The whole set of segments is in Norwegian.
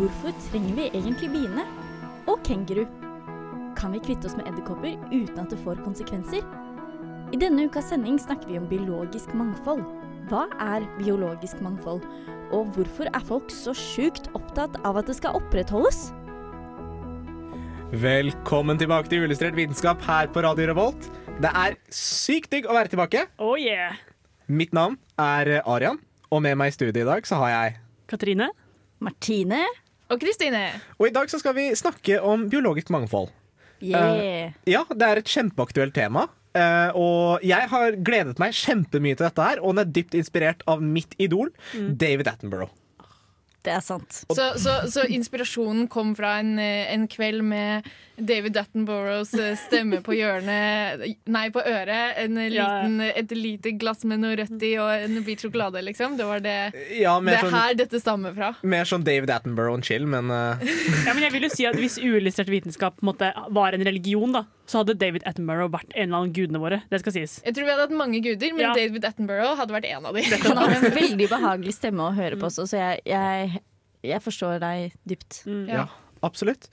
Hvorfor trenger vi egentlig biene? Og kenguru? Kan vi kvitte oss med edderkopper uten at det får konsekvenser? I denne ukas sending snakker vi om biologisk mangfold. Hva er biologisk mangfold? Og hvorfor er folk så sjukt opptatt av at det skal opprettholdes? Velkommen tilbake til Uillustrert vitenskap her på Radio Revolt. Det er sykt digg å være tilbake. Oh yeah. Mitt navn er Arian, og med meg i studiet i dag så har jeg Katrine? Martine? Og Kristine. Og i dag så skal vi snakke om biologisk mangfold. Yeah. Ja, det er et kjempeaktuelt tema. Uh, og jeg har gledet meg kjempemye til dette her, og den er dypt inspirert av mitt idol, David Attenborough. Det er sant. Så, så, så inspirasjonen kom fra en, eh, en kveld med David Attenboroughs eh, stemme på hjørnet Nei, på øret. En liten, et lite glass med noe rødt i og en bit sjokolade, liksom. Det var det, Ja, det er sånn, her dette stammer fra. mer sånn David Attenborough and chill, men uh... Ja, men jeg vil jo si at Hvis uillustrert vitenskap måtte, var en religion, da, så hadde David Attenborough vært en annen gudene våre. Det skal sies. Jeg tror vi hadde hatt mange guder, men Ja. David Attenborough hadde vært en av dem. Han har en veldig behagelig stemme å høre på også, så jeg, jeg, jeg forstår deg dypt. ja. Absolutt.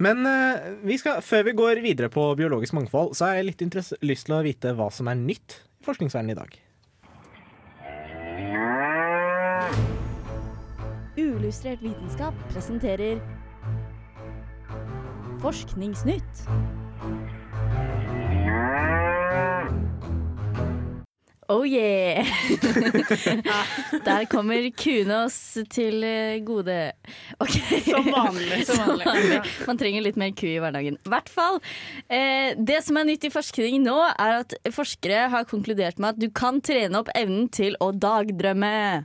Men uh, vi skal, før vi går videre på biologisk mangfold, så har jeg litt lyst til å vite hva som er nytt i forskningsverdenen i dag. Uillustrert vitenskap presenterer Forskningsnytt. Oh yeah! Der kommer kuene oss til eh, gode. Okay. Som vanlig. Som vanlig. Man trenger litt mer ku i hverdagen. I hvert fall. Eh, det som er nytt i forskning nå, er at forskere har konkludert med at du kan trene opp evnen til å dagdrømme.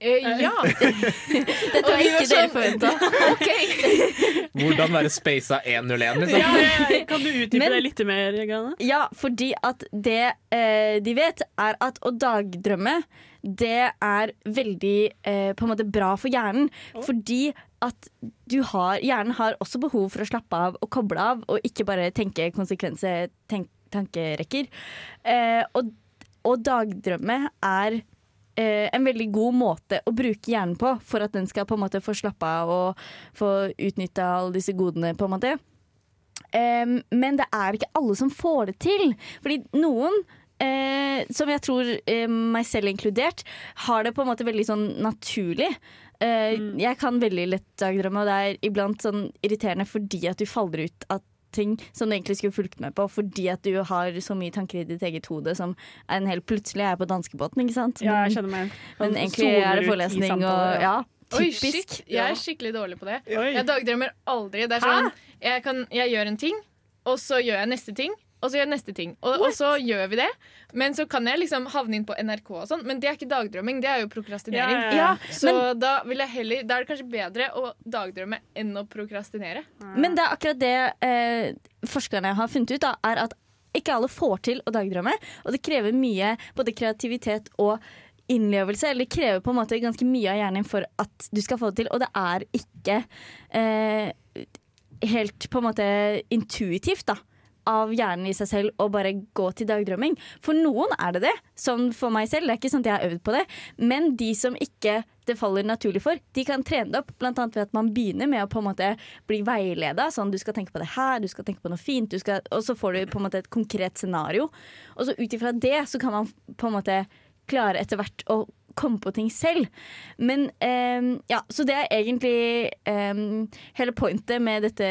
Eh, ja. Dette var ikke dere sånn- forventa. Hvordan være spasa 101, liksom. Ja, ja, ja. Kan du utdype det litt mer? Gane? Ja, fordi at det eh, de vet, er at å dagdrømme det er veldig eh, på en måte bra for hjernen. Fordi at du har, hjernen har også behov for å slappe av og koble av, og ikke bare tenke konsekvenser, tenk, tankerekker. Eh, og, og dagdrømme er en veldig god måte å bruke hjernen på for at den skal på en måte få slappe av og få utnytta alle disse godene. på en måte. Um, men det er ikke alle som får det til. Fordi noen, eh, som jeg tror eh, meg selv inkludert, har det på en måte veldig sånn naturlig. Eh, Jeg kan veldig lett dagdrømme, og det er iblant sånn irriterende fordi at du faller ut av ting som du egentlig skulle fulgt med på, fordi at du har så mye tanker i ditt eget hode som er en helt plutselig er på danskebåten, ikke sant? Ja, jeg skjønner meg men egentlig er det forelesning og ja, Oi, typisk. shit. Jeg er skikkelig dårlig på det. Oi. Jeg dagdrømmer aldri. Det er sånn, jeg, kan, jeg gjør en ting, og så gjør jeg neste ting. Og så gjør jeg neste ting. Og, og så gjør vi det. Men så kan jeg liksom havne inn på NRK og sånn. Men det er ikke dagdrømming, det er jo prokrastinering. Ja, ja, ja. Så da, vil jeg heller, da er det kanskje bedre å dagdrømme enn å prokrastinere. Men det er akkurat det eh, forskerne har funnet ut, da, er at ikke alle får til å dagdrømme. Og det krever mye både kreativitet og innlevelse. Eller det krever på en måte ganske mye av hjernen for at du skal få det til. Og det er ikke eh, helt på en måte intuitivt, da. Av hjernen i seg selv å bare gå til dagdrømming. For noen er det det, som for meg selv. Det er ikke sånn at jeg har øvd på det. Men de som ikke det faller naturlig for, de kan trene det opp. Blant annet ved at man begynner med å på en måte bli veileda. Sånn, du skal tenke på det her, du skal tenke på noe fint. Skal, og så får du på en måte et konkret scenario. Og så ut ifra det så kan man på en måte klare etter hvert å komme på ting selv. Men um, ja, så det er egentlig um, Hele pointet med dette,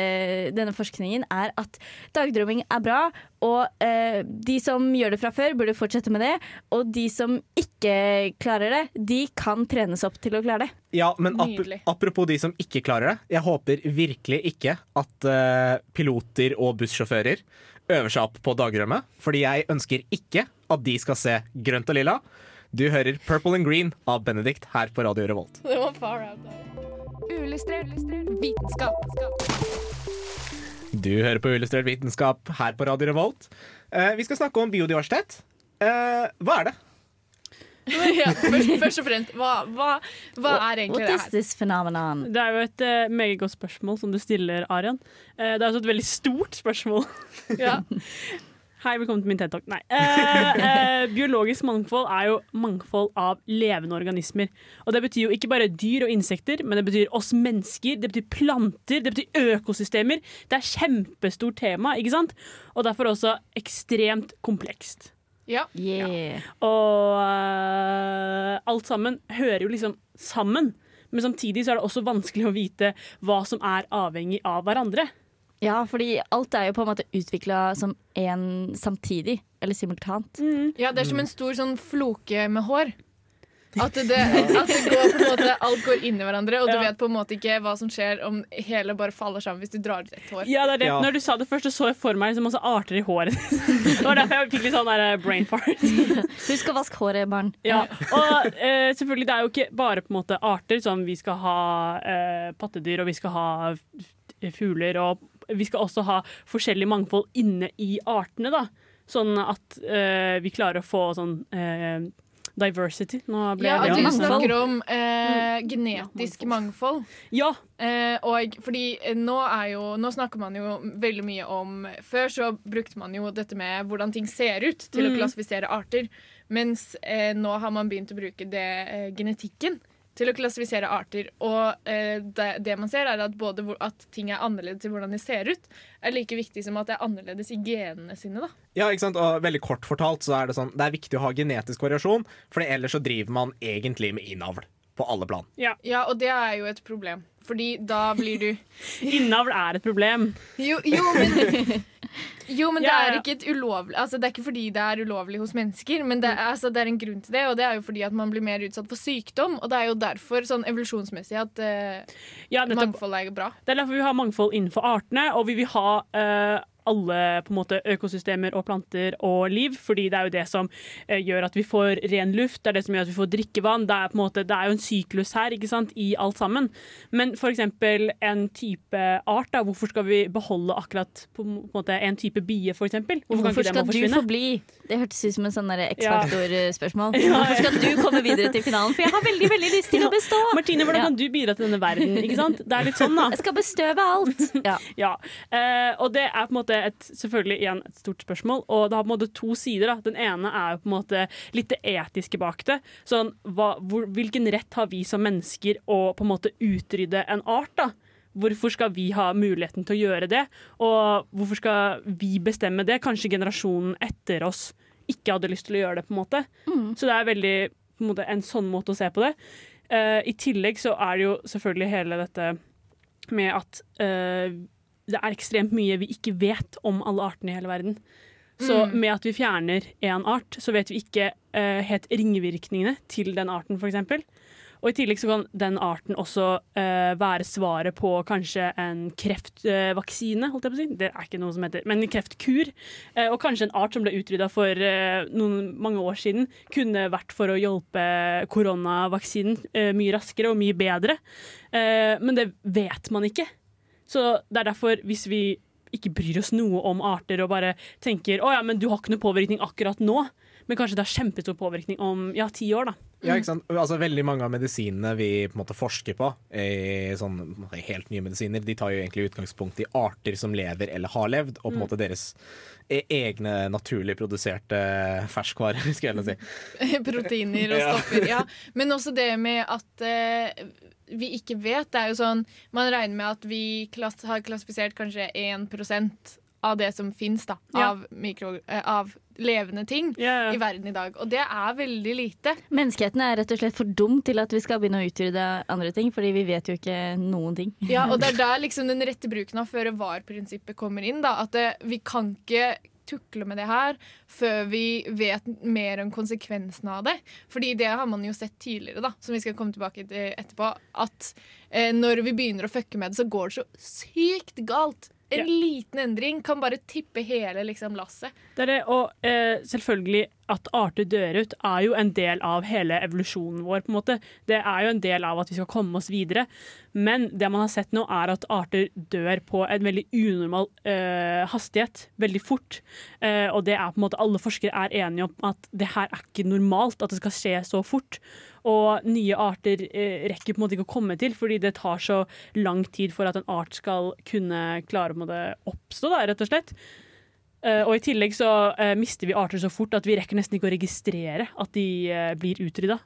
denne forskningen er at dagdrømming er bra, og uh, de som gjør det fra før, burde fortsette med det. Og de som ikke klarer det, de kan trenes opp til å klare det. Ja, men ap apropos de som ikke klarer det. Jeg håper virkelig ikke at uh, piloter og bussjåfører øver seg opp på dagdrømme. Fordi jeg ønsker ikke at de skal se grønt og lilla. Du hører Purple and Green av Benedict her på Radio Revolt. Det var far out. Uillustrert vitenskap. Du hører på Illustrert vitenskap her på Radio Revolt. Eh, vi skal snakke om biodiversitet. Eh, hva er det? ja, først, først og fremst, hva, hva, hva er egentlig What det is her? this phenomenon? Det er jo et uh, meget godt spørsmål som du stiller, Arian. Uh, det er også et veldig stort spørsmål. Ja. Hei, velkommen til min TED-talk. Nei. Eh, eh, biologisk mangfold er jo mangfold av levende organismer. Og det betyr jo ikke bare dyr og insekter, men det betyr oss mennesker, det betyr planter, det betyr økosystemer. Det er kjempestort tema, ikke sant? Og derfor også ekstremt komplekst. ja. Yeah. Og eh, alt sammen hører jo liksom sammen. Men samtidig så er det også vanskelig å vite hva som er avhengig av hverandre. Ja, fordi alt er jo på en måte utvikla som én samtidig, eller simultant. ja, det er som en stor sånn floke med hår. At det, at det går på en måte Alt går inn i hverandre, og du Ja. vet på en måte ikke hva som skjer om hele bare faller sammen hvis du drar ut et hår. Ja, det er det. Ja. Når du sa det først, så så jeg for meg liksom masse arter i håret. det var derfor jeg fikk litt sånn der eh, brain fart. Husk å vaske håret, barn. Ja. Og eh, selvfølgelig, det er jo ikke bare på en måte arter, sånn vi skal ha eh, pattedyr, og vi skal ha fugler, og vi skal også ha forskjellig mangfold inne i artene, da. Sånn at uh, vi klarer å få sånn uh, diversity. Nå ble Ja, at du mangfold. snakker om eh, genetisk mangfold. Ja, Eh, og fordi eh, nå er jo Nå snakker man jo veldig mye om Før så brukte man jo dette med hvordan ting ser ut til å klassifisere arter. Mens eh, nå har man begynt å bruke det, eh, genetikken til å klassifisere arter. Og eh, det, det man ser, er at både hvor, at ting er annerledes i hvordan de ser ut, er like viktig som at det er annerledes i genene sine. da. Ja, ikke sant? Og veldig kort fortalt så er det sånn Det er viktig å ha genetisk variasjon, for ellers så driver man egentlig med innavl på alle plan. Ja, Og det er jo et problem. Fordi da blir du innavl er et problem. Jo, jo men, jo, men det Ja, er ja. ikke et ulovlig Altså Det er ikke fordi det er ulovlig hos mennesker, men det er, altså, det er en grunn til det. Og det er jo fordi at man blir mer utsatt for sykdom. Og det er jo derfor sånn evolusjonsmessig at uh, Ja, mangfold er bra. Det er derfor vi har mangfold innenfor artene, og vi vil ha eh, alle på en måte, økosystemer og planter og liv, fordi det er jo det som eh, gjør at vi får ren luft, det er det som gjør at vi får drikkevann. Det er, måte, det er jo en syklus her ikke sant, i alt sammen. Men eksempel en type art, da, hvorfor skal vi beholde akkurat på en måte, en type bie, eksempel? Hvorfor, Hvorfor kan skal du forbli? Det hørtes ut som en sånn. X-faktor-spørsmål. Ja, ja. Hvorfor skal du komme videre til finalen? For jeg har veldig veldig lyst til å bestå! Martine, hvordan kan du bidra til denne verden? Ikke sant? Det er litt sånn, da. Jeg skal bestøve alt. Ja. Ja, Uh, og det er på en måte et, selvfølgelig igjen et stort spørsmål, og det har på en måte to sider. Da. Den ene er jo på en måte litt det etiske bak det. Sånn, hva, hvor, hvilken rett har vi som mennesker å på en måte utrydde en art? da? Hvorfor skal vi ha muligheten til å gjøre det, og hvorfor skal vi bestemme det? Kanskje generasjonen etter oss ikke hadde lyst til å gjøre det, på en måte. Så det er veldig på en, måte, en sånn måte å se på det. Uh, I tillegg så er det jo selvfølgelig hele dette med at eh, det er ekstremt mye vi ikke vet om alle artene i hele verden. Så med at vi fjerner én art, så vet vi ikke uh, helt ringvirkningene til den arten, f.eks. Og i tillegg så kan den arten også uh, være svaret på kanskje en kreftvaksine, holdt jeg på å si. Det er ikke noe som heter, men en kreftkur. Uh, og kanskje en art som ble utrydda for noen mange år siden, kunne vært for å hjelpe koronavaksinen mye raskere og mye bedre. Men det vet man ikke. Så det er derfor, hvis vi ikke bryr oss noe om arter og bare tenker å ja, men du har ikke noe påvirkning akkurat nå, men kanskje det har kjempestor påvirkning om ja, ti år, da. Ja, ikke sant? Altså, veldig mange av medisinene vi på en måte forsker på, sånn, helt nye medisiner, de tar jo egentlig utgangspunkt i arter som lever eller har levd, og på en måte deres e- egne naturlig produserte ferskvarer, skal jeg heller si. Proteiner og stoffer. Ja. Men også det med at eh, vi ikke vet. Det er jo sånn Man regner med at vi klass har klassifisert kanskje 1% av det som fins Ja. av, mikro, eh, av levende ting Ja, i verden i dag. Og det er veldig lite. Menneskeheten er rett og slett for dum til at vi skal begynne å utrydde andre ting, fordi vi vet jo ikke noen ting. Ja, og det er der liksom den rette bruken av føre var-prinsippet kommer inn. Da. At det, vi kan ikke tukle med det her før vi vet mer om konsekvensene av det. Fordi det har man jo sett tidligere, da, som vi skal komme tilbake til etterpå. At eh, når vi begynner å fucke med det, så går det så sykt galt. En Ja. liten endring kan bare tippe hele liksom, lasset. Det er det, og eh, selvfølgelig at arter dør ut, er jo en del av hele evolusjonen vår. på en måte. Det er jo en del av at vi skal komme oss videre. Men det man har sett nå, er at arter dør på en veldig unormal eh, hastighet. Veldig fort. Uh, og det er på en måte alle forskere er enige om at det her er ikke normalt at det skal skje så fort. Og nye arter eh, rekker på en måte ikke å komme til, fordi det tar så lang tid for at en art skal kunne klare å oppstå, da, rett og slett. Eh, og i tillegg så eh, mister vi arter så fort at vi rekker nesten ikke å registrere at de eh, blir utrydda.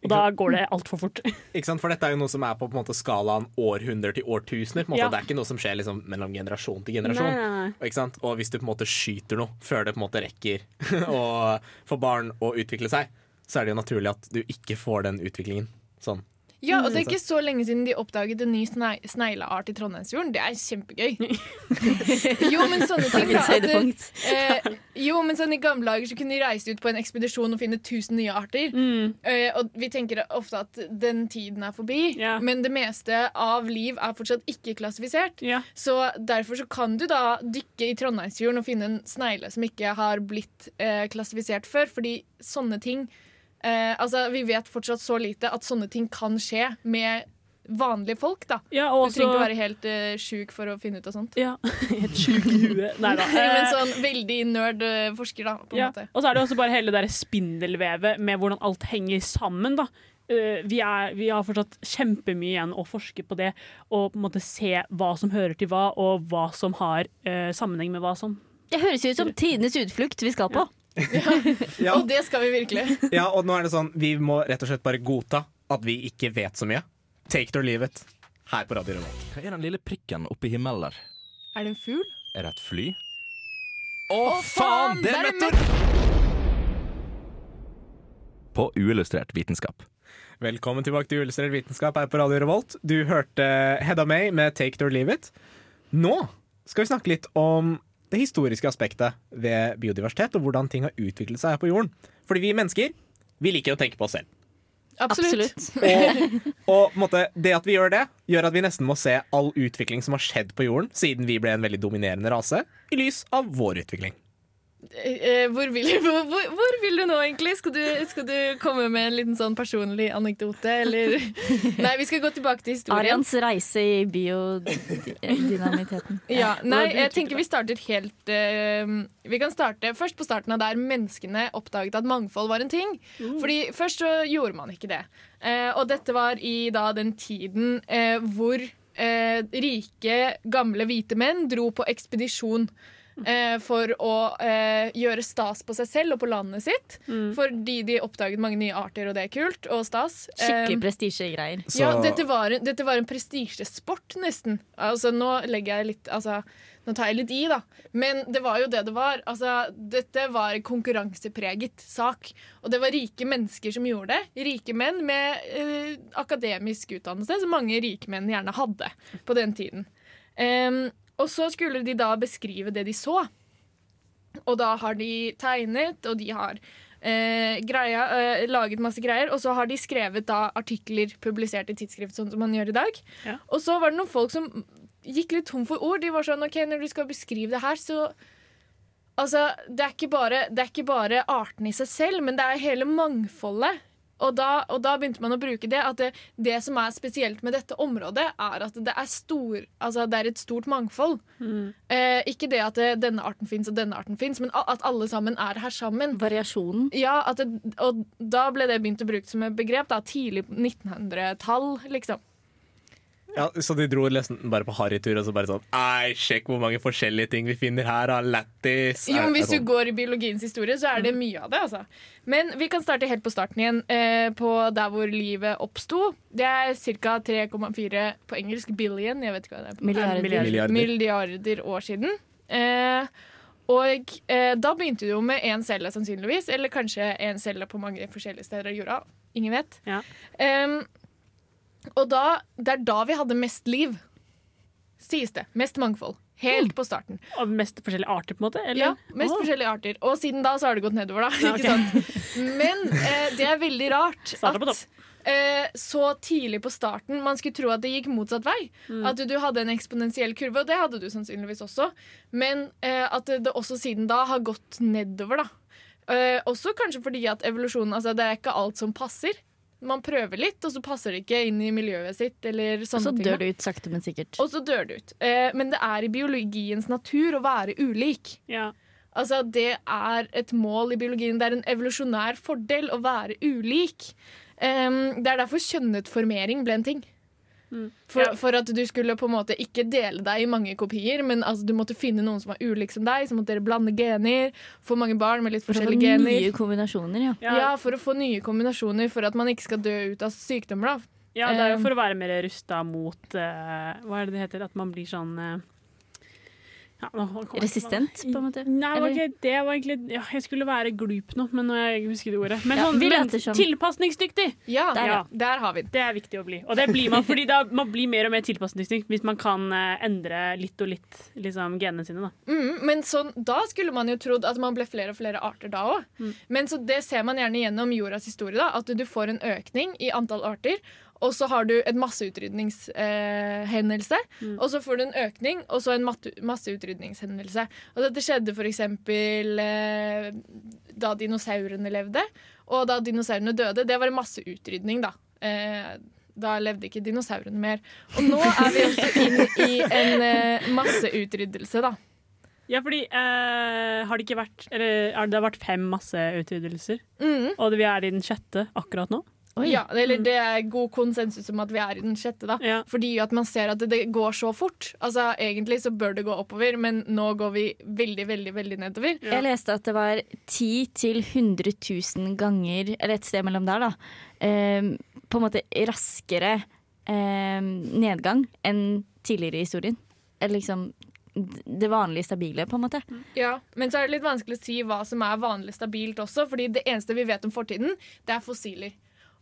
Og da går det altfor fort. Ikke sant? For dette er jo noe som er på, på måte, skalaen århundrer til årtusener. Ja. Det er ikke noe som skjer liksom, mellom generasjon til generasjon. Nei, nei, nei. Og, og hvis du på en måte skyter noe før det på en måte rekker å få barn å utvikle seg, så er det jo naturlig at du ikke får den utviklingen. Sånn. Ja, og det er ikke så lenge siden de oppdaget en ny snei snegleart i Trondheimsfjorden. Det er kjempegøy. jo, men sånne ting da, at, eh, Jo, men sånn I gamle dager så kunne de reise ut på en ekspedisjon og finne 1000 nye arter. Mm. Eh, og vi tenker ofte at den tiden er forbi, Ja. men det meste av liv er fortsatt ikke klassifisert. Ja. Så derfor så kan du da dykke i Trondheimsfjorden og finne en snegle som ikke har blitt eh, klassifisert før, fordi sånne ting eh, Altså, vi vet fortsatt så lite at sånne ting kan skje med vanlige folk, da. ja, Du trenger ikke også være helt uh, sjuk for å finne ut av sånt. ja, Helt sjuk i huet. Nei da. Men sånn veldig nerd eh, forsker, da, på en Ja. måte. Og så er det også bare hele det spindelvevet med hvordan alt henger sammen. da. Eh, vi, er, vi har fortsatt kjempemye igjen å forske på det, og på en måte se hva som hører til hva, og hva som har uh, sammenheng med hva som. Det høres ut som tidenes utflukt vi skal på. Ja, Og det skal vi virkelig. ja, og nå er det sånn Vi må rett og slett bare godta at vi ikke vet så mye. Take it or leave it. Her på Radio Revolt. Hva er den lille prikken oppe i himmelen der? Er det en fugl? Er det et fly? Å, faen, Det er meteor! På uillustrert vitenskap. Velkommen tilbake til Uillustrert vitenskap her på Radio Revolt. Du hørte Hedda May med Take it or leave it. Nå skal vi snakke litt om det historiske aspektet ved biodiversitet, og hvordan ting har utviklet seg her på jorden. Fordi vi mennesker vi liker å tenke på oss selv. Absolutt. Absolutt. Og, og måte, det at vi gjør det, gjør at vi nesten må se all utvikling som har skjedd på jorden siden vi ble en veldig dominerende rase, i lys av vår utvikling. Eh, hvor, vil, hvor, hvor, vil du nå, egentlig? Skal du, skal du komme med en liten sånn personlig anekdote, eller? Nei, vi skal gå tilbake til historien. Arians reise i biodynamiteten. Ja, nei, jeg tenker vi starter helt uh, Vi kan starte først på starten av der menneskene oppdaget at mangfold var en ting. Fordi først så gjorde man ikke det. Uh, og dette var i da den tiden uh, hvor rike, gamle hvite menn dro på ekspedisjon. Eh, for å eh, gjøre stas på seg selv og på landet sitt. Fordi de oppdaget mange nye arter, og det er kult. Og stas. Skikkelig Eh, prestisjegreier. Ja, dette var, en- dette var en prestisjesport, nesten. Altså, nå legger jeg litt Altså, nå tar jeg litt i, da. Men det var jo det det var. Altså, dette var en konkurransepreget sak. Og det var rike mennesker som gjorde det. Rike menn med eh, akademisk utdannelse, som mange rike menn gjerne hadde på den tiden. Em, og så skulle de da beskrive det de så. Og da har de tegnet, og de har eh, greia, eh, laget masse greier. Og så har de skrevet da artikler publisert i tidsskrift, sånn som man gjør i dag. Ja. Og så var det noen folk som gikk litt tom for ord. De var sånn OK, når du skal beskrive det her, så Altså, det er bare, det er ikke bare artene i seg selv, men det er hele mangfoldet. Og da, og da begynte man å bruke det. At det, det som er spesielt med dette området, er at det er, stor, altså det er et stort mangfold. Eh, ikke det at det, denne arten fins og denne arten fins, men at alle sammen er her sammen. Variasjonen. Ja, Og da ble det begynt å bruke som et begrep. Da, tidlig på 1900-tall, liksom. Ja, så de dro nesten bare på harrytur og så bare sånn Ei, sjekk hvor mange forskjellige ting vi finner her, da. Lættis. Jo, men Hvis du sånn. går i biologiens historie, så er det mye av det. altså. Men vi kan starte helt på starten igjen, eh, på der hvor livet oppsto. Det er ca. 3,4 på engelsk billion, jeg vet ikke hva det er. på- Milliarder. Milliarder. milliarder år siden. Eh, og eh, da begynte det jo med én celle, sannsynligvis. Eller kanskje én celle på mange forskjellige steder av jorda. Ingen vet. Ja. Em, og da, det er da vi hadde mest liv, sies det. Mest mangfold. Helt på starten. Av mest forskjellige arter, på en måte? Eller? Ja, mest oh. forskjellige arter. Og siden da så har det gått nedover, da. Ja, okay. Ikke sant? Men eh, det er veldig rart at eh, så tidlig på starten Man skulle tro at det gikk motsatt vei. Mm. At du hadde en eksponentiell kurve, og det hadde du sannsynligvis også. Men eh, at det, det også siden da har gått nedover, da. Eh, også kanskje fordi at evolusjonen altså Det er ikke alt som passer. Man prøver litt, og så passer det ikke inn i miljøet sitt. Eller Og så dør du det ut sakte, men sikkert. Og så dør det ut. Eh, men det er i biologiens natur å være ulik. Ja. Altså, Det er et mål i biologien. Det er en evolusjonær fordel å være ulik. Em, det er derfor kjønnetformering ble en ting. For, Ja. for at du skulle på en måte ikke dele deg i mange kopier, men altså, du måtte finne noen som var ulik som deg. Så måtte dere blande gener, få mange barn med litt forskjellige For å få gener. nye kombinasjoner, ja. Ja, Ja, For å få nye kombinasjoner, for at man ikke skal dø ut av sykdommer. da. ja, det er jo Um, for å være mer rusta mot uh, Hva er det det heter? At man blir sånn eh, ja, Resistent, på en måte. Nei, det var ikke, det var egentlig ja, Jeg skulle være glup nå, men nå jeg husker det ordet. Men, Ja, sånn, men som. tilpasningsdyktig! Ja, Der, der, ja. der har vi det. Det er viktig å bli. Og det blir man, fordi da, man blir mer og mer tilpasningsdyktig hvis man kan eh, endre litt og litt liksom, genene sine. Da. Mm, men sånn, da skulle man jo trodd at man ble flere og flere arter da òg. Mm. Men så det ser man gjerne gjennom jordas historie, da, at du får en økning i antall arter. Og så har du en masseutrydningshendelse, eh, Mm. og så får du en økning, og så en masseutrydningshendelse. Og dette skjedde eksempel eh, da dinosaurene levde, og da dinosaurene døde. Det var en masseutrydning, da. Eh, da levde ikke dinosaurene mer. Og nå er vi også inn i en eh, masseutryddelse, da. Ja, fordi eh, har det ikke vært Eller det har vært fem masseutryddelser, Mm. og vi er i den sjette akkurat nå? Oi. Ja, eller det er god konsensus om at vi er i den sjette, da. Ja. Fordi at man ser at det, det går så fort. Altså, Egentlig så bør det gå oppover, men nå går vi veldig, veldig veldig nedover. Ja. Jeg leste at det var 10 til 100 000 ganger, eller et sted mellom der, da, eh, på en måte raskere eh, nedgang enn tidligere i historien. Eller liksom det vanlige stabile, på en måte. Ja, Men så er det litt vanskelig å si hva som er vanlig stabilt også, fordi det eneste vi vet om fortiden, det er fossiler.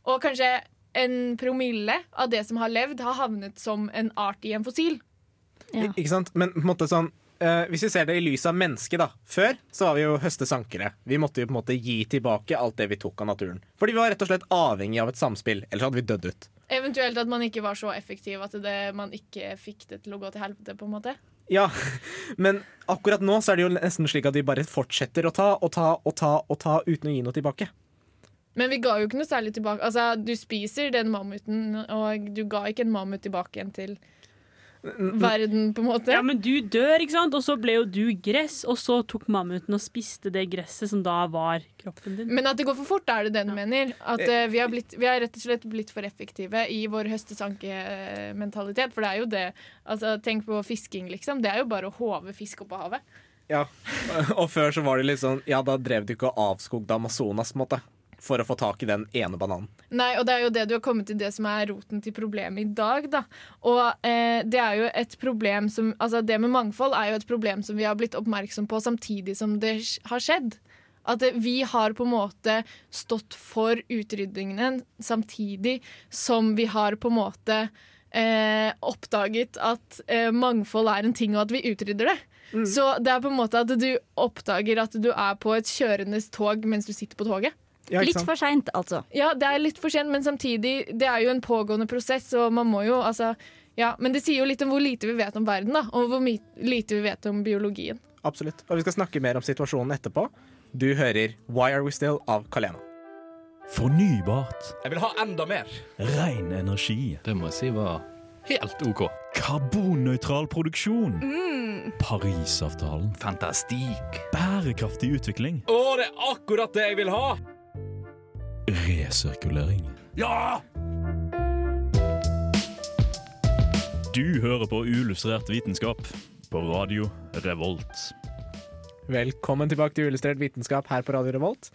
Og kanskje en promille av det som har levd, har havnet som en art i en fossil. Ja. Ikke sant? Men på en måte sånn Uh, Hvis vi ser det i lys av mennesket, da. Før så var vi jo høstesankere. Vi måtte jo på en måte gi tilbake alt det vi tok av naturen. Fordi vi var rett og slett avhengig av et samspill, ellers hadde vi dødd ut. Eventuelt at man ikke var så effektiv at det, man ikke fikk det til å gå til helvete. på en måte. Ja, men akkurat nå så er det jo nesten slik at vi bare fortsetter å ta og ta og ta og ta uten å gi noe tilbake. Men vi ga jo ikke noe særlig tilbake. Altså, Du spiser den mammuten, og du ga ikke en mammut tilbake igjen til verden, på en måte. Ja, men du dør, ikke sant? Og så ble jo du gress, og så tok mammuten og spiste det gresset som da var kroppen din. Men at det går for fort, er det det du mener? At uh, vi, har blitt, vi har rett og slett blitt for effektive i vår høstesankementalitet. For det er jo det. Altså, tenk på fisking, liksom. Det er jo bare å håve fisk opp av havet. Ja, Og før så var det litt sånn Ja, da drev du ikke og avskogde Amazonas, på en måte. For å få tak i den ene bananen. Nei, og det er jo det du har kommet til det som er roten til problemet i dag, da. Og eh, det er jo et problem som Altså, det med mangfold er jo et problem som vi har blitt oppmerksom på samtidig som det har skjedd. At eh, vi har på en måte stått for utryddingen samtidig som vi har på en måte eh, oppdaget at eh, mangfold er en ting, og at vi utrydder det. Så det er på en måte at du oppdager at du er på et kjørende tog mens du sitter på toget. Ja, Litt for seint, altså. Ja, det er litt for sent, men samtidig, det er jo en pågående prosess, og man må jo altså ja, Men det sier jo litt om hvor lite vi vet om verden, da, og hvor lite vi vet om biologien. Absolutt. Og vi skal snakke mer om situasjonen etterpå. Du hører Why Are We Still av Kalena. Fornybart. Jeg vil ha enda mer. Ren energi. Det må jeg si var helt OK. Karbonnøytral produksjon. Parisavtalen. Fantastikk. Bærekraftig utvikling. Å, det er akkurat det jeg vil ha! Resirkulering. Ja! Du hører på Uillustrert vitenskap på radio Revolt. Velkommen tilbake til Uillustrert vitenskap her på Radio Revolt.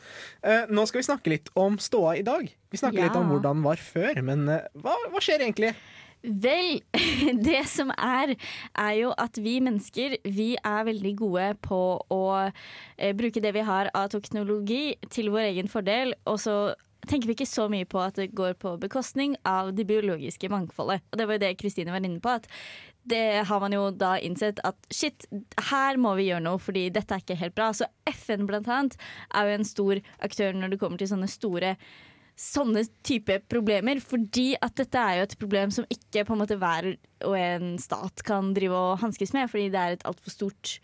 Eh, nå skal vi snakke litt om ståa i dag. Vi snakker Ja. litt om hvordan den var før, men eh, hva, hva skjer egentlig? Vel, det som er, er jo at vi mennesker vi er veldig gode på å eh, bruke det vi har av teknologi til vår egen fordel, og så tenker vi ikke så mye på at det går på bekostning av det biologiske mangfoldet. Og det var jo det Kristine var inne på, at det har man jo da innsett at shit, her må vi gjøre noe, fordi dette er ikke helt bra. Så FN blant annet er jo en stor aktør når det kommer til sånne store sånne type problemer, fordi at dette er jo et problem som ikke på en måte hver og en stat kan drive og hanskes med, fordi det er et altfor stort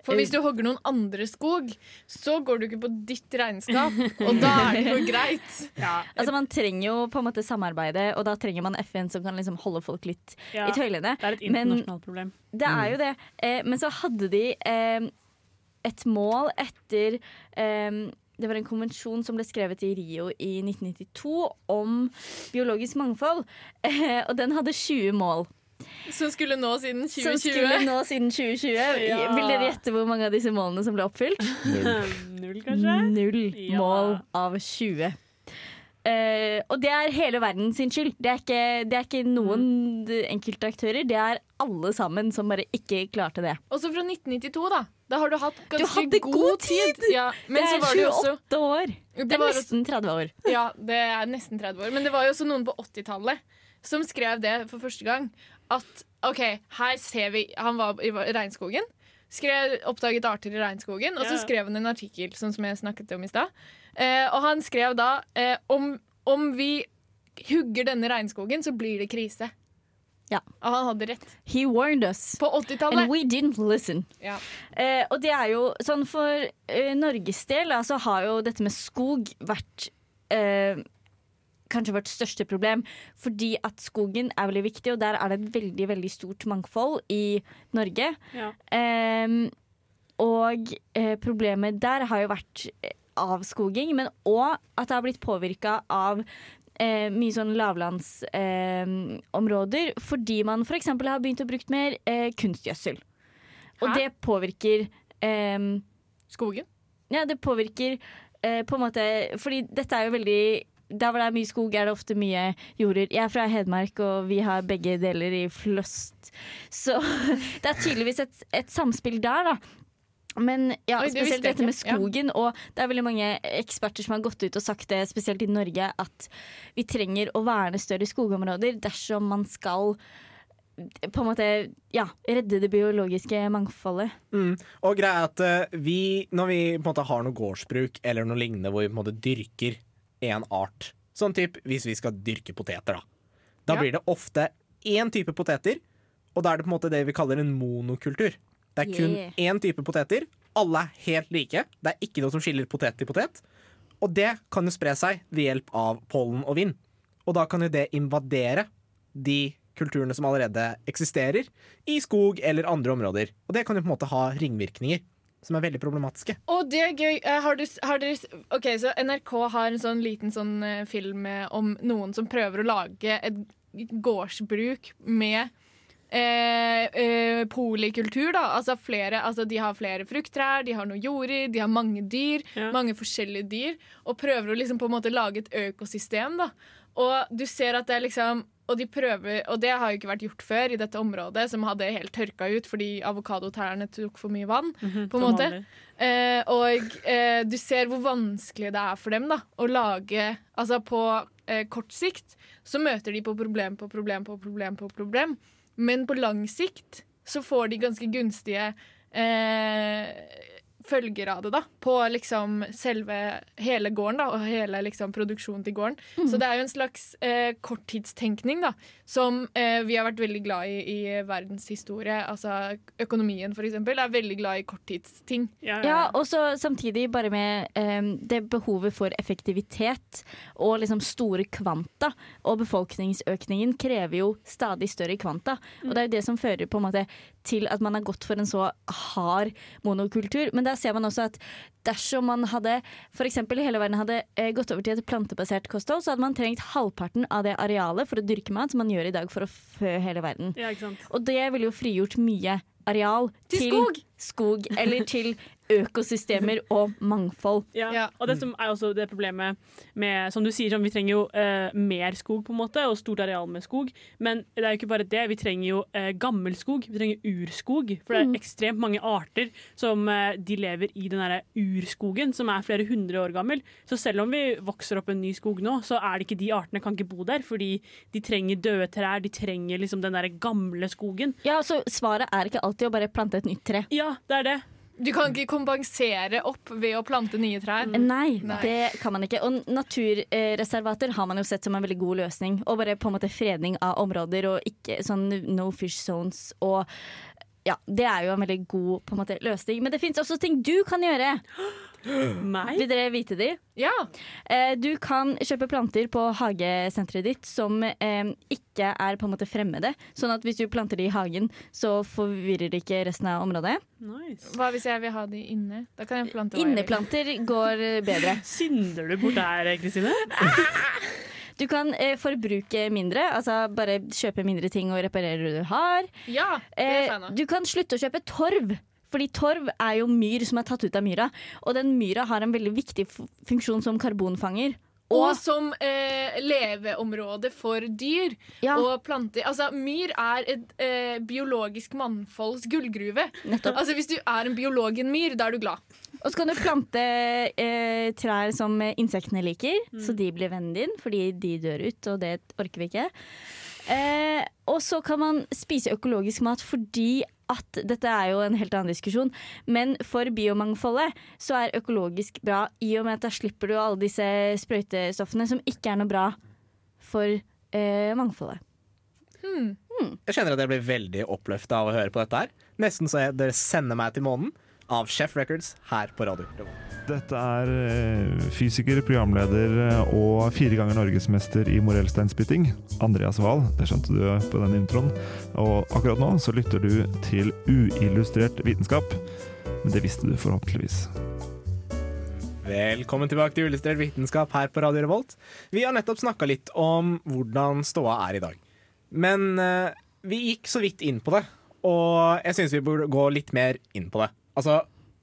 For hvis du hogger noen andre skog, så går du ikke på ditt regnskap, og da er det jo greit. Altså Man trenger jo på en måte samarbeide, og da trenger man FN som kan liksom holde folk litt Ja, i tøylene. Det er et Men internasjonalt problem. det er jo det. Eh, men så hadde de eh, et mål etter eh, Det var en konvensjon som ble skrevet i Rio i 1992 om biologisk mangfold, eh, og den hadde 20 mål. Som skulle nå siden 2020. Som skulle nå siden 2020. Ja. Vil dere gjette hvor mange av disse målene som ble oppfylt? Null, kanskje? Null Ja. mål av 20. Uh, og det er hele verden sin skyld. Det er ikke, det er ikke noen enkelte aktører. Det er alle sammen som bare ikke klarte det. Også fra 1992, da. Da har du hatt Du ganske hadde god tid! Ja, men det så er var det jo også 28 år. Det det er nesten 30 år. Ja, det er nesten 30 år. Men det var jo også noen på 80-tallet som skrev det for første gang. At OK, her ser vi Han var i regnskogen. Skrev, oppdaget arter i regnskogen, og så skrev han en artikkel, sånn som jeg snakket om i stad. Eh, og han skrev da eh, om, om vi hugger denne regnskogen, så blir det krise. Ja. Og han hadde rett. He warned us. På 80-tallet. And we didn't listen. Ja. Eh, og det er jo sånn for eh, Norges del, altså så har jo dette med skog vært eh, kanskje vårt største problem. Fordi at skogen er veldig viktig, og der er det et veldig veldig stort mangfold i Norge. Ja. Um, og eh, problemet der har jo vært eh, avskoging, men òg at det har blitt påvirka av eh, mye sånn lavlandsområder. eh, fordi man f.eks. har begynt å bruke mer eh, kunstgjødsel. Og Hæ? det påvirker ehm, Skogen. ja, det påvirker eh, på en måte Fordi dette er jo veldig Der hvor det er mye skog, er det ofte mye jorder. Jeg er fra Hedmark, og vi har begge deler i fløst. Så det er tydeligvis et, et samspill der, da. Men ja, Oi, det spesielt dette med skogen. Ja. og det er veldig mange eksperter som har gått ut og sagt det, spesielt i Norge, at vi trenger å verne større skogområder dersom man skal på en måte ja, redde det biologiske mangfoldet. Mm. Og greia er at eh, vi, når vi på en måte har noe gårdsbruk eller noe lignende hvor vi på en måte dyrker en art, sånn typ hvis vi skal dyrke poteter, da, da Ja. blir det ofte én type poteter, og da er det på en måte det vi kaller en monokultur. Det er kun Yeah. én type poteter. Alle er helt like. Det er ikke noe som skiller potet til potet. Og det kan jo spre seg ved hjelp av pollen og vind. Og da kan jo det invadere de kulturene som allerede eksisterer i skog eller andre områder. Og det kan jo på en måte ha ringvirkninger som er veldig problematiske. Og det er gøy. Eh, Har du, har dere, ok, så NRK har en sånn liten sånn eh, film eh, om noen som prøver å lage et gårdsbruk med eh, eh, polikultur. Da. Altså flere, altså de har flere frukttrær, de har noe jorder, de har mange dyr. Ja. Mange forskjellige dyr. Og prøver å liksom på en måte lage et økosystem. Da. Og du ser at det er liksom og, de prøver, og det har jo ikke vært gjort før i dette området, som hadde helt tørka ut fordi avokadotrærne tok for mye vann. på en måte. Eh, og eh, du ser hvor vanskelig det er for dem da, å lage Altså på eh, kort sikt så møter de på problem på problem på problem på problem. Men på lang sikt så får de ganske gunstige eh, følger av det, da. På liksom selve hele gården, da, og hele liksom produksjonen til gården. Så det er jo en slags eh, korttidstenkning, da, som eh, vi har vært veldig glad i i verdenshistorie. Altså økonomien, for eksempel, er veldig glad i korttidsting. Ja, ja, Ja, ja. og så samtidig bare med eh, det behovet for effektivitet og liksom store kvanta. Og befolkningsøkningen krever jo stadig større kvanta. Og det er jo det som fører på en måte til at man har gått for en så hard monokultur. Men der ser man også at dersom man hadde eksempel i hele verden hadde eh, gått over til et plantebasert kosthold, så hadde man trengt halvparten av det arealet for å dyrke mat som man gjør i dag for å fø hele verden. Ja. Og det ville jo frigjort mye areal Til skog! skog eller til økosystemer og mangfold. Ja. Ja. Og det som er også det problemet med Som du sier, sånn, vi trenger jo uh, mer skog, på en måte, og stort areal med skog. Men det er jo ikke bare det. Vi trenger jo uh, gammel skog. Vi trenger urskog. For det er ekstremt mange arter som uh, de lever i den derre urskogen, som er flere hundre år gammel. Så selv om vi vokser opp en ny skog nå, så er det ikke de artene kan ikke bo der. Fordi de trenger døde trær. De trenger liksom den derre gamle skogen. Ja, så Svaret er ikke alltid å bare plante et nytt tre. Ja, det er det. Du kan ikke kompensere opp ved å plante nye trær. Nei, Nei. det kan man ikke. Og naturreservater har man jo sett som en veldig god løsning. Og bare på en måte fredning av områder og ikke sånn no fish zones og ja, det er jo en veldig god på en måte, løsning. Men det fins også ting du kan gjøre. Meg? Vil dere vite de? Ja. Eh, du kan kjøpe planter på hagesenteret ditt som eh, ikke er på en måte fremmede. Sånn at hvis du planter de i hagen, så forvirrer det ikke resten av området. Nice. Hva hvis jeg vil ha de inne? Da kan jeg plante hva jeg vil. Inneplanter går bedre. Synder du bort der, Kristine? Du kan eh, forbruke mindre, altså bare kjøpe mindre ting og reparere det du har. Ja, det er Eh, du kan slutte å kjøpe torv. Fordi torv er jo myr som er tatt ut av myra. Og den myra har en veldig viktig funksjon som karbonfanger. Og som eh, leveområde for dyr Ja. og planter. Altså, myr er et eh, biologisk mannfolds gullgruve. Nettopp. Altså, hvis du er en biolog i en myr, da er du glad. Og så kan du plante eh, trær som insektene liker, så de blir vennen din, fordi de dør ut, og det orker vi ikke. Eh, og så kan man spise økologisk mat fordi at Dette er jo en helt annen diskusjon, men for biomangfoldet så er økologisk bra i og med at da slipper du alle disse sprøytestoffene som ikke er noe bra for eh, mangfoldet. Jeg kjenner at jeg blir veldig oppløfta av å høre på dette her. Nesten så jeg, dere sender meg til månen av Chef Records her på radio. Revolt. Dette er eh, fysiker, programleder eh, og fire ganger norgesmester i morellsteinspytting, Andreas Wahl. Det skjønte du på den introen. Og akkurat nå så lytter du til uillustrert vitenskap. Men det visste du forhåpentligvis. Velkommen tilbake til Uillustrert vitenskap her på Radio Revolt. Vi har nettopp snakka litt om hvordan ståa er i dag. Men eh, vi gikk så vidt inn på det, og jeg syns vi burde gå litt mer inn på det. Altså,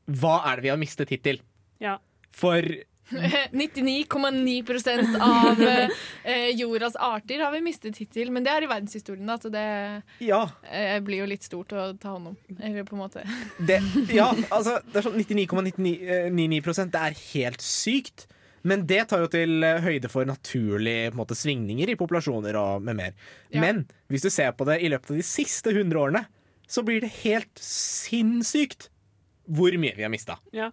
hva er det vi har mistet hittil? Ja. For 99,9 av eh, jordas arter har vi mistet hittil. Men det er i verdenshistorien, da, så det ja, eh, blir jo litt stort å ta hånd om. Eller på en måte. det, ja, altså, det er sånn 99,99 Det er helt sykt. Men det tar jo til eh, høyde for naturlige på en måte, svingninger i populasjoner og med mer. Ja. Men hvis du ser på det i løpet av de siste 100 årene, så blir det helt sinnssykt hvor mye vi har mista. Ja.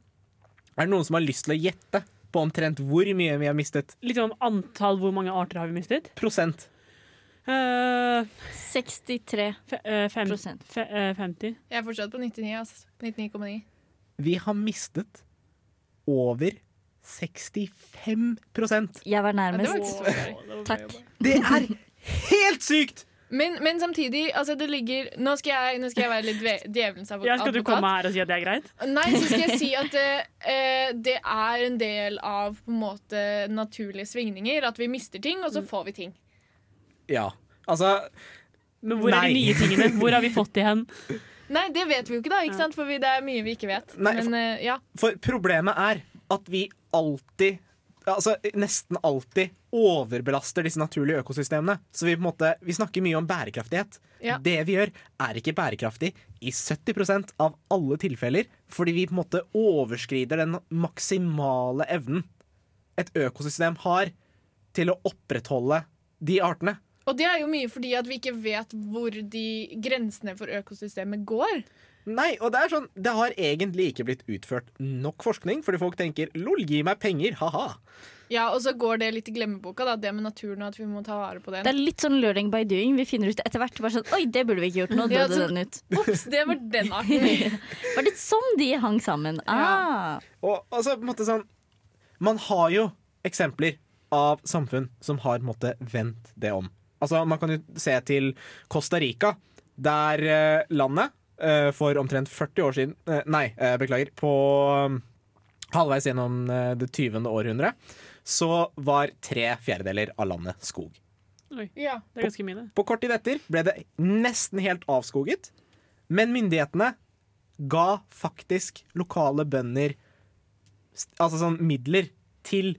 Er det noen som har lyst til å gjette på omtrent hvor mye vi har mistet? Litt om antall hvor mange arter har vi mistet? Prosent. Uh, 63 fe, uh, fem, prosent. fe, uh, 50. Jeg er fortsatt på 99, altså. 99,9. Vi har mistet over 65 Jeg var Ja, det var nærmest. Takk. Det er helt sykt! Men, men samtidig, altså det ligger Nå skal jeg, nå skal jeg være litt ve- djevelens advokat. Ja, skal du komme her og si at det er greit? Nei, så skal jeg si at eh, det er en del av på en måte naturlige svingninger. At vi mister ting, og så får vi ting. Ja, altså Men hvor er de nye tingene? Hvor har vi fått de hen? Nei, det vet vi jo ikke, da. Ikke sant? For vi, det er mye vi ikke vet. Nei, Men eh, ja. For problemet er at vi alltid Altså nesten alltid overbelaster disse naturlige økosystemene. Så vi på en måte Vi snakker mye om bærekraftighet. Ja. Det vi gjør, er ikke bærekraftig i 70% av alle tilfeller, fordi vi på en måte overskrider den maksimale evnen et økosystem har til å opprettholde de artene. Og det er jo mye fordi at vi ikke vet hvor de grensene for økosystemet går. Nei, og det er sånn Det har egentlig ikke blitt utført nok forskning, fordi folk tenker 'lol, gi meg penger', ha-ha. Ja, Og så går det litt i glemmeboka, da, det med naturen og at vi må ta vare på den. Det er litt sånn learning by doing. Vi finner ut etter hvert bare sånn Oi, det burde vi ikke gjort. Nå Ja, døde så- den ut. Ops, det var den arten. Var det sånn de hang sammen? Ah. Og altså, på en måte sånn Man har jo eksempler av samfunn som har måte vendt det om. Altså, Man kan jo se til Costa Rica, der eh, landet for omtrent 40 år siden eh, Nei, eh, beklager. På um, halvveis gjennom eh, det 20. århundret så var tre fjerdedeler av landet skog. Ja. Det er ganske mye, På, På kort tid etter ble det nesten helt avskoget, men myndighetene ga faktisk lokale bønder altså sånn midler til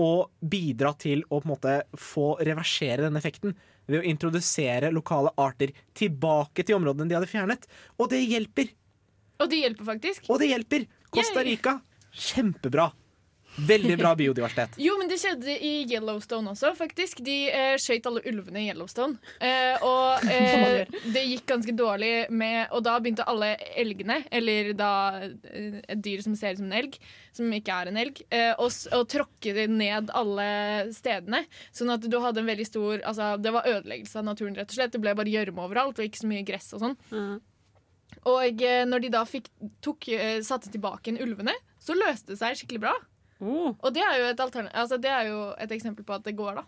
å bidra til å på en måte få reversere den effekten ved å introdusere lokale arter tilbake til områdene de hadde fjernet. Og det hjelper! Og det hjelper faktisk. Og det hjelper! Costa Rica, kjempebra. Veldig bra biodiversitet. Jo, men det skjedde i Yellowstone også, faktisk. De eh, skøyt alle ulvene i Yellowstone. Eh, og eh, det gikk ganske dårlig med Og da begynte alle elgene, eller da eh, et dyr som ser ut som en elg, som ikke er en elg, eh, å å tråkke ned alle stedene. Sånn at du hadde en veldig stor Altså, det var ødeleggelse av naturen, rett og slett. Det ble bare gjørme overalt, og ikke så mye gress og sånn. Mm. Og eh, når de da fikk, tok, eh, satte tilbake en ulvene, så løste det seg skikkelig bra. Oh. Og det er, jo et altså, det er jo et eksempel på at det går, da.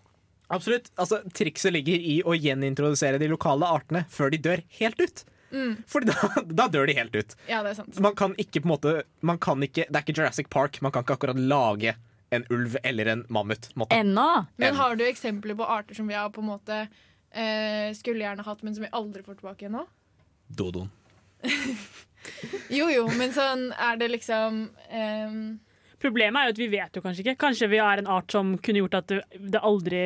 Absolutt. Altså, trikset ligger i å gjenintrodusere de lokale artene før de dør helt ut. Mm. For da, da dør de helt ut. Ja, det er sant. Man kan ikke på en måte man kan ikke, Det er ikke Jurassic Park. Man kan ikke akkurat lage en ulv eller en mammut. på en måte. Ennå. Men har du eksempler på arter som vi har på en måte eh, skulle gjerne hatt, men som vi aldri får tilbake ennå? nå? Dodoen. Jo jo, men sånn er det liksom ehm, Problemet er jo at vi vet jo kanskje ikke. Kanskje vi er en art som kunne gjort at det, aldri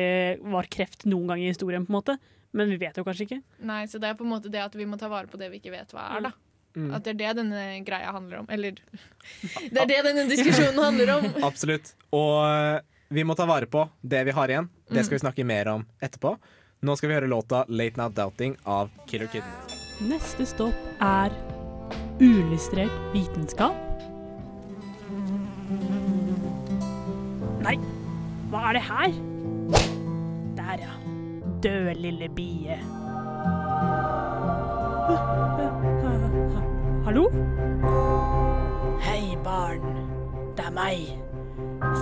var kreft noen gang i historien, på en måte. Men vi vet jo kanskje ikke. Nei, så det er på en måte det at vi må ta vare på det vi ikke vet hva er, da. Mm. At det er det denne greia handler om. Eller Det er det denne diskusjonen handler om. Absolutt. Og eh, vi må ta vare på det vi har igjen. Det skal vi snakke mer om etterpå. Nå skal vi høre låta 'Late Now Doubting' av Killer Kid. Neste stopp er uillustrert vitenskap. Nei, hva er det her? Der, ja. Død lille bie. Hallo? Hei, barn. Det er meg.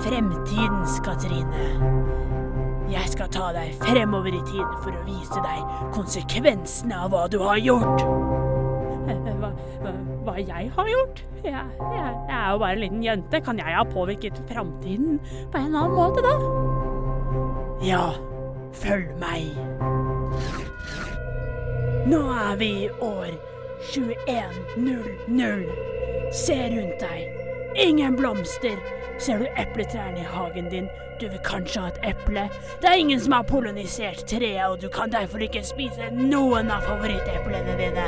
Fremtidens Katrine. Jeg skal ta deg fremover i tid for å vise deg konsekvensene av hva du har gjort. Hva, hva, jeg har gjort? Jeg, jeg, jeg er jo bare en liten jente. Kan jeg ha påvirket framtiden på en annen måte, da? Ja, følg meg. Nå er vi i år 2100. Se rundt deg. Ingen blomster. Ser du epletrærne i hagen din? Du vil kanskje ha et eple. Det er ingen som har polonisert treet, og du kan derfor ikke spise noen av favoritteplene dine.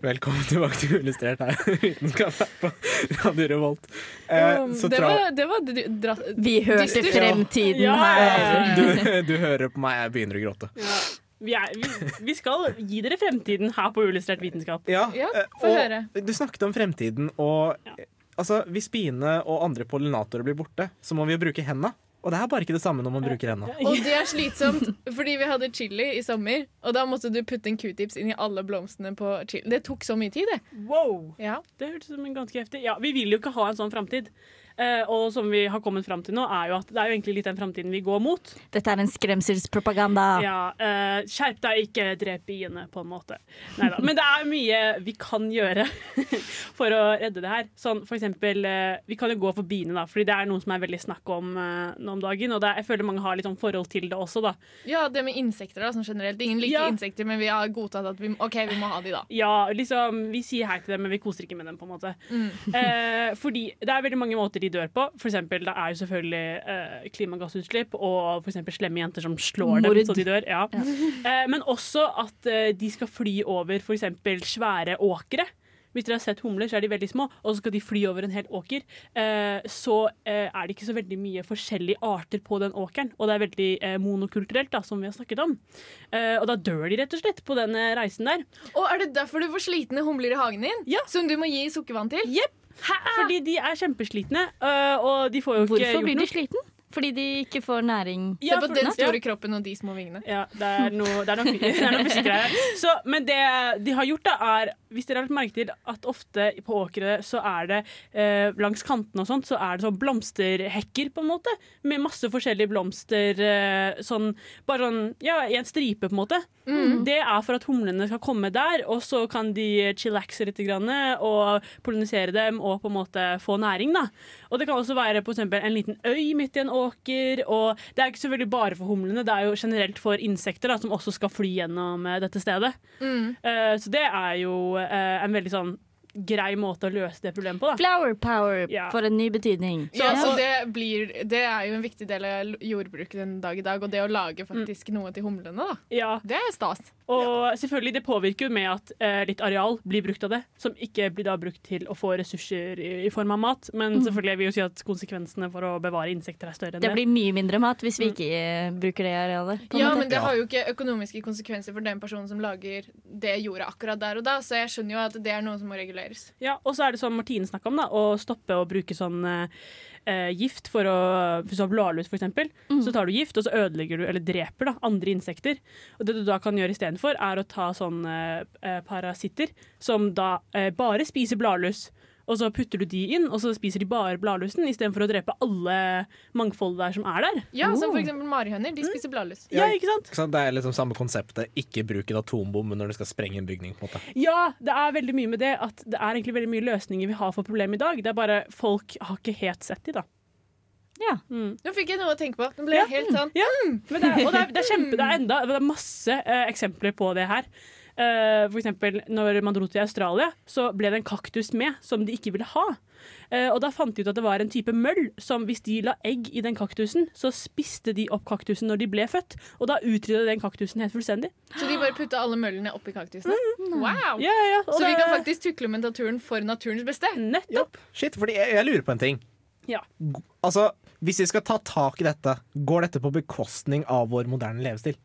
Velkommen tilbake til Illustrert her. Vitenskap på Radio Revolt. Eh, Um, det, var, det var Vi hørte fremtiden Ja, ja, ja. her. du, du hører på meg, jeg begynner å gråte. Vi, er, vi, vi skal gi dere fremtiden her på Illustrert vitenskap. Ja, Ja, eh, få og høre. Du snakket om fremtiden, og Ja. altså, hvis biene og andre pollinatorer blir borte, så må vi jo bruke hendene. Og det er bare ikke det samme når man bruker henda. Og det er slitsomt, fordi vi hadde chili i sommer, og da måtte du putte en q-tips inn i alle blomstene på chili. Det tok så mye tid, det. Wow! Ja. Det hørtes ut som en ganske heftig Ja, Vi vil jo ikke ha en sånn framtid. Eh, og som vi har kommet fram til nå, er jo at det er jo egentlig litt den framtiden vi går mot. Dette er en skremselspropaganda. Ja, eh, Skjerp deg, ikke drep biene, på en måte. Neida. Men det er mye vi kan gjøre for å redde det her. Sånn for eksempel eh, Vi kan jo gå for biene, da, fordi det er noe som er veldig snakk om eh, nå om dagen. Og det, er- jeg føler mange har litt sånn forhold til det også, da. ja, det med insekter da, sånn generelt. Ingen liker Ja. insekter, men vi har godtatt at vi, OK, vi må ha de da. Ja, liksom, vi sier hei til dem, men vi koser ikke med dem, på en måte. Eh, fordi det er veldig mange måter de dør på. For eksempel, det er jo selvfølgelig eh, klimagassutslipp og for eksempel slemme jenter som slår Mord. dem så de dør. Ja. Eh, men også at eh, de skal fly over for eksempel svære åkre. Hvis dere har sett humler, så er de veldig små, og så skal de fly over en hel åker. Eh, så eh, er det ikke så veldig mye forskjellige arter på den åkeren, og det er veldig eh, monokulturelt, da, som vi har snakket om. Eh, og da dør de rett og slett på den reisen der. Og er det derfor du får slitne humler i hagen din? Ja. Som du må gi sukkervann til? Jepp. Fordi de er kjempeslitne, øh, og de får jo Hvorfor gjort blir de noe. sliten? Fordi de ikke får næring. Ja, Se på den ja. store kroppen og de små vingene. Ja, det er noe, det er noe, det er noe. Så, men det de har gjort, da, er Hvis dere har lagt merke til at ofte på åkre så er det eh, langs kantene og sånt, så er det sånn blomsterhekker, på en måte. Med masse forskjellige blomster. Eh, sånn bare sånn Ja, i en stripe, på en måte. Det er for at humlene skal komme der, og så kan de chillaxe litt grann, og pollinisere dem og på en måte få næring. da. Og det kan også være på eksempel, en liten øy midt i en åker. Og det er ikke selvfølgelig bare for humlene, det er jo generelt for insekter da, som også skal fly gjennom eh, dette stedet. Eh, så det er jo uh, en veldig sånn grei måte å løse det problemet på. da. Flower power Ja. for en ny betydning. Ja, så Ja. det, blir, det er jo en viktig del av jordbruket den dag i dag, og det å lage faktisk noe til humlene, da. Ja, Det er stas. Og selvfølgelig, det påvirker jo med at eh, litt areal blir brukt av det, som ikke blir da brukt til å få ressurser i, i form av mat. Men selvfølgelig jeg vil jo si at konsekvensene for å bevare insekter er større enn Det det. blir mye mindre mat hvis vi ikke mm. bruker det arealet. Ja, måte. men det har jo ikke økonomiske konsekvenser for den personen som lager det jorda akkurat der og da, så jeg skjønner jo at det er noe som må reguleres. Ja, Og så er det som Martine snakka om, da, å stoppe å bruke sånn eh, eh, gift for å Hvis du har bladlus, for eksempel, så tar du gift, og så ødelegger du, eller dreper, da, andre insekter. Og det du da kan gjøre istedenfor, er å ta sånne eh, parasitter som da eh, bare spiser bladlus. Og så putter du de inn, og så spiser de bare bladlusen istedenfor å drepe alle mangfoldet der som er der. Ja, som for eksempel marihøner. De spiser bladlus. Ja, ikke sant? Ikke sant? Det er liksom samme konseptet. Ikke bruk en atombombe når du skal sprenge en bygning. på en måte. Ja, det er veldig mye med det at det er egentlig veldig mye løsninger vi har for problemet i dag. Det er bare folk har ikke helt sett de, da. Ja. Mm. Nå fikk jeg noe å tenke på. Nå ble Ja. helt sånn Ja, men det er, og det er, det er kjempe, det er enda Det er masse uh, eksempler på det her. Eh, for eksempel når man dro til Australia, så ble det en kaktus med som de ikke ville ha. Uh, og da fant de ut at det var en type møll som hvis de la egg i den kaktusen, så spiste de opp kaktusen når de ble født. Og da utrydda den kaktusen helt fullstendig. Så de bare putta alle møllene oppi kaktusene? Wow! Ja, ja, ja. Og Så vi kan faktisk tukle med naturen for naturens beste? Nettopp. Shit, fordi jeg, jeg lurer på en ting. Ja. Altså, Hvis vi skal ta tak i dette, går dette på bekostning av vår moderne levestil?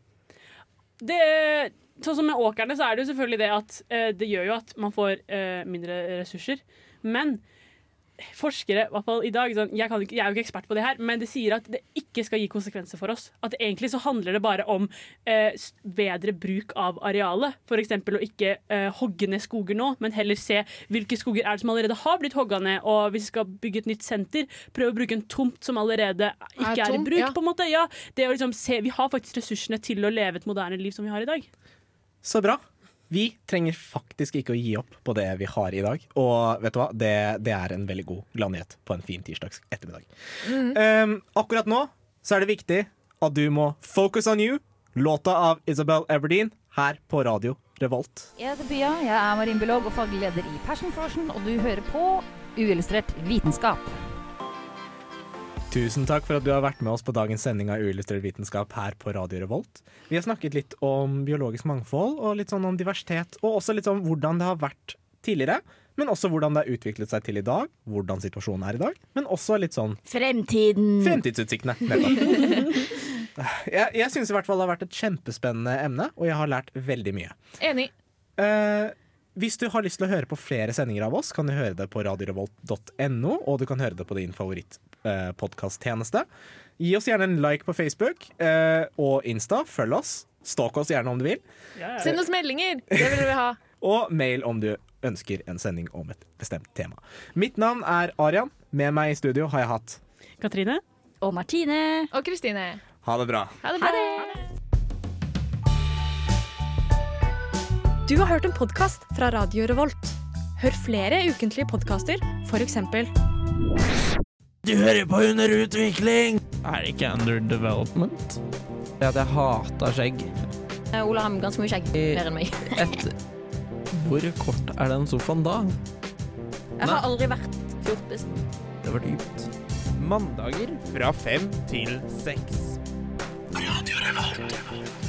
Det, sånn som med åkrene, så er det jo selvfølgelig det at eh, det gjør jo at man får eh, mindre ressurser. Men forskere, i hvert fall i dag sånn, jeg, kan jeg er jo ikke ekspert på det her, men det sier at det ikke skal gi konsekvenser for oss. At egentlig så handler det bare om eh, bedre bruk av arealet. F.eks. å ikke eh, hogge ned skoger nå, men heller se hvilke skoger er det som allerede har blitt hogga ned. Og hvis vi skal bygge et nytt senter, prøve å bruke en tomt som allerede ikke er, tom, i bruk. ja. på en måte. Ja, det å liksom se, vi har faktisk ressursene til å leve et moderne liv som vi har i dag. Så bra. Vi trenger faktisk ikke å gi opp på det vi har i dag. Og vet du hva, det, det er en veldig god gladnyhet på en fin tirsdags ettermiddag. Um, akkurat nå så er det viktig at du må focus on you, låta av Isabel Everdeen, her på radio Revolt. Jeg heter Bya, jeg er marinbiolog og faglig leder i Passion Frosion, og du hører på Uillustrert vitenskap. Tusen takk for at du har vært med oss på dagens sending av Uillustrert vitenskap her på Radio Revolt. Vi har snakket litt om biologisk mangfold og litt sånn om diversitet, og også litt om hvordan det har vært tidligere, men også hvordan det har utviklet seg til i dag, hvordan situasjonen er i dag, men også litt sånn Fremtiden. fremtidsutsiktene. Nettopp. Jeg, jeg syns i hvert fall det har vært et kjempespennende emne, og jeg har lært veldig mye. Enig. Uh, hvis du har lyst til å høre på flere sendinger av oss, kan du høre det på radiorevolt.no, og du kan høre det på din favorittpodkasttjeneste. Gi oss gjerne en like på Facebook eh, og Insta. Følg oss. Stalk oss gjerne om du vil. Send oss meldinger! Det vil vi ha. Og mail om du ønsker en sending om et bestemt tema. Mitt navn er Arian. Med meg i studio har jeg hatt Katrine? Og Martine. Og Kristine. Ha det bra. Ha det bra. Du har hørt en podkast fra Radio Revolt. Hør flere ukentlige podkaster, f.eks. Du hører på Under utvikling! Er det ikke Under Development? Det at jeg hater skjegg. Eh, Ola har ganske mye skjegg, mer enn meg. Et Hvor kort er den sofaen da? Jeg har aldri vært fjortis. Det var dypt. Mandager fra fem til seks. Radio Revolt.